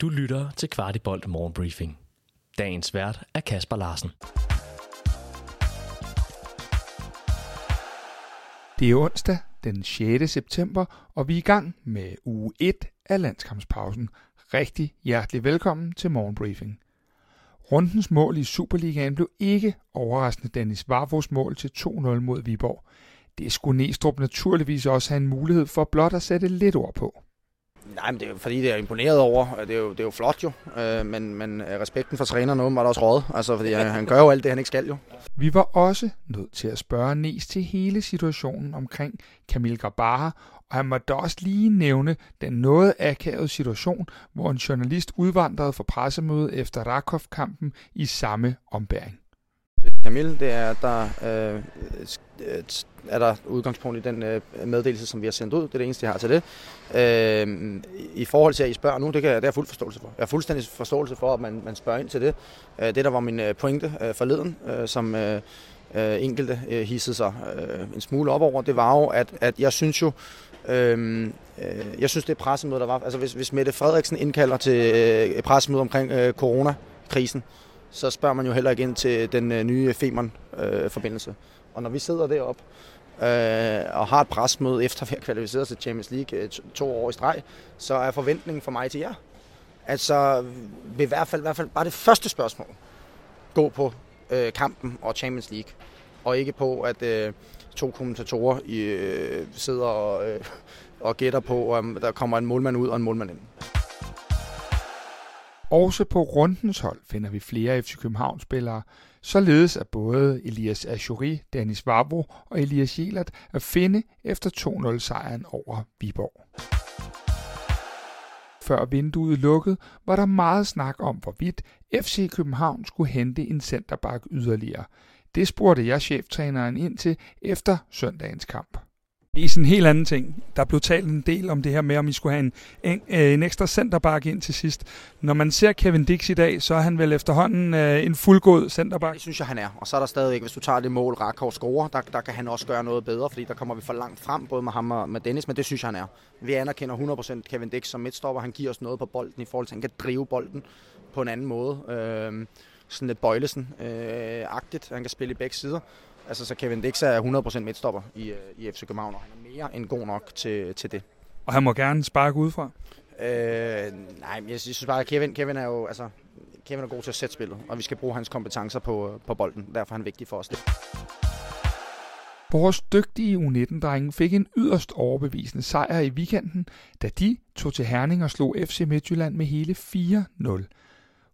Du lytter til Kvartibolt Morgenbriefing. Dagens vært er Kasper Larsen. Det er onsdag den 6. september, og vi er i gang med uge 1 af landskampspausen. Rigtig hjertelig velkommen til Morgenbriefing. Rundens mål i Superligaen blev ikke overraskende Dennis Varvos mål til 2-0 mod Viborg. Det skulle Næstrup naturligvis også have en mulighed for blot at sætte lidt ord på. Nej, men det er jo fordi, det er imponeret over. Det er jo, det er jo flot jo. Øh, men, men øh, respekten for træneren var der også råd. Altså, fordi han, han gør jo alt det, han ikke skal jo. Vi var også nødt til at spørge Nes til hele situationen omkring Kamil Grabara, og han måtte også lige nævne den noget akavede situation, hvor en journalist udvandrede fra pressemøde efter Rakov-kampen i samme ombæring. Camille, det er, der øh, øh, er der udgangspunkt i den øh, meddelelse, som vi har sendt ud. Det er det eneste, jeg har til det. Øh, I forhold til, at I spørger nu, det, kan, det er jeg fuld forståelse for. Jeg har fuldstændig forståelse for, at man, man spørger ind til det. Øh, det, der var min øh, pointe øh, forleden, øh, som øh, øh enkelte øh, hissede sig øh, en smule op over, det var jo, at, at jeg synes jo, øh, jeg synes, det er pressemøde, der var... Altså, hvis, hvis Mette Frederiksen indkalder til øh, pressemøde omkring øh, coronakrisen, så spørger man jo heller ikke ind til den øh, nye Femern-forbindelse. Øh, og når vi sidder deroppe øh, og har et presmøde efter vi har kvalificeret til Champions League øh, to år i streg, så er forventningen for mig til jer, at så vil i hvert fald, i hvert fald bare det første spørgsmål gå på øh, kampen og Champions League, og ikke på, at øh, to kommentatorer i, øh, sidder og, øh, og gætter på, om der kommer en målmand ud og en målmand ind. Også på rundens hold finder vi flere FC København-spillere, således at både Elias Ashuri, Dennis Vavro og Elias Jelert at finde efter 2-0-sejren over Viborg. Før vinduet lukkede, var der meget snak om, hvorvidt FC København skulle hente en centerback yderligere. Det spurgte jeg cheftræneren ind til efter søndagens kamp i sådan en helt anden ting. Der blev talt en del om det her med, om I skulle have en, en, øh, en ekstra centerback ind til sidst. Når man ser Kevin Dix i dag, så er han vel efterhånden øh, en fuldgod centerback. Det synes jeg, han er. Og så er der stadigvæk, hvis du tager det mål, Rakov scorer, der, der kan han også gøre noget bedre, fordi der kommer vi for langt frem, både med ham og med Dennis, men det synes jeg, han er. Vi anerkender 100% Kevin Dix som midtstopper. Han giver os noget på bolden i forhold til, at han kan drive bolden på en anden måde. Øh, sådan lidt Bøjlesen-agtigt. han kan spille i begge sider. Altså, så Kevin Dix er 100% midtstopper i, øh, i FC København, og han er mere end god nok til, til det. Og han må gerne sparke udefra? Øh, nej, jeg synes bare, at Kevin, Kevin er jo altså, Kevin er god til at sætte spillet, og vi skal bruge hans kompetencer på, på bolden. Derfor er han vigtig for os. Vores dygtige U19-drenge fik en yderst overbevisende sejr i weekenden, da de tog til Herning og slog FC Midtjylland med hele 4-0.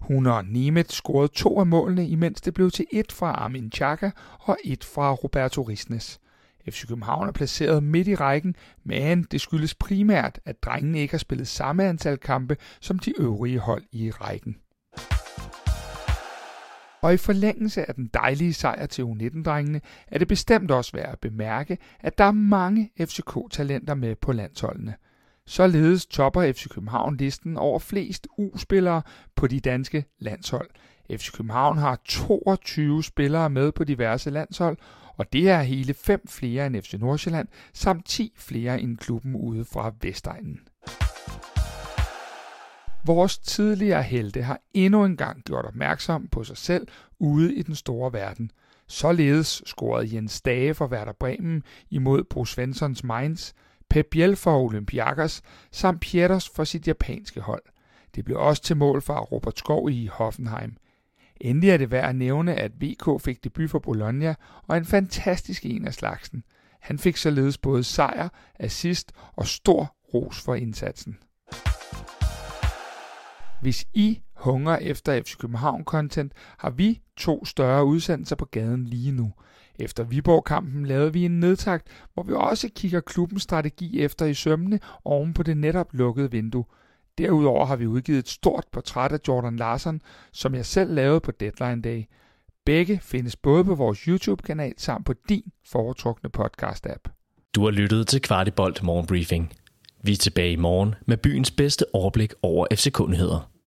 Hun og Nemeth scorede to af målene, imens det blev til et fra Armin Chaka og et fra Roberto Risnes. FC København er placeret midt i rækken, men det skyldes primært, at drengene ikke har spillet samme antal kampe som de øvrige hold i rækken. Og i forlængelse af den dejlige sejr til U19-drengene, er det bestemt også værd at bemærke, at der er mange FCK-talenter med på landsholdene. Således topper FC København listen over flest U-spillere på de danske landshold. FC København har 22 spillere med på diverse landshold, og det er hele fem flere end FC Nordsjælland, samt 10 flere end klubben ude fra Vestegnen. Vores tidligere helte har endnu en gang gjort opmærksom på sig selv ude i den store verden. Således scorede Jens Dage for Werder Bremen imod Bruce Svenssons Mainz, Pep Biel for Olympiakos samt Pieters for sit japanske hold. Det blev også til mål for Robert Skov i Hoffenheim. Endelig er det værd at nævne, at VK fik debut for Bologna og en fantastisk en af slagsen. Han fik således både sejr, assist og stor ros for indsatsen. Hvis I hungrer efter FC København-content, har vi to større udsendelser på gaden lige nu – efter Viborg-kampen lavede vi en nedtakt, hvor vi også kigger klubbens strategi efter i sømmene oven på det netop lukkede vindue. Derudover har vi udgivet et stort portræt af Jordan Larsen, som jeg selv lavede på Deadline Day. Begge findes både på vores YouTube-kanal samt på din foretrukne podcast-app. Du har lyttet til Kvartibolt Morgenbriefing. Vi er tilbage i morgen med byens bedste overblik over FC-kundigheder.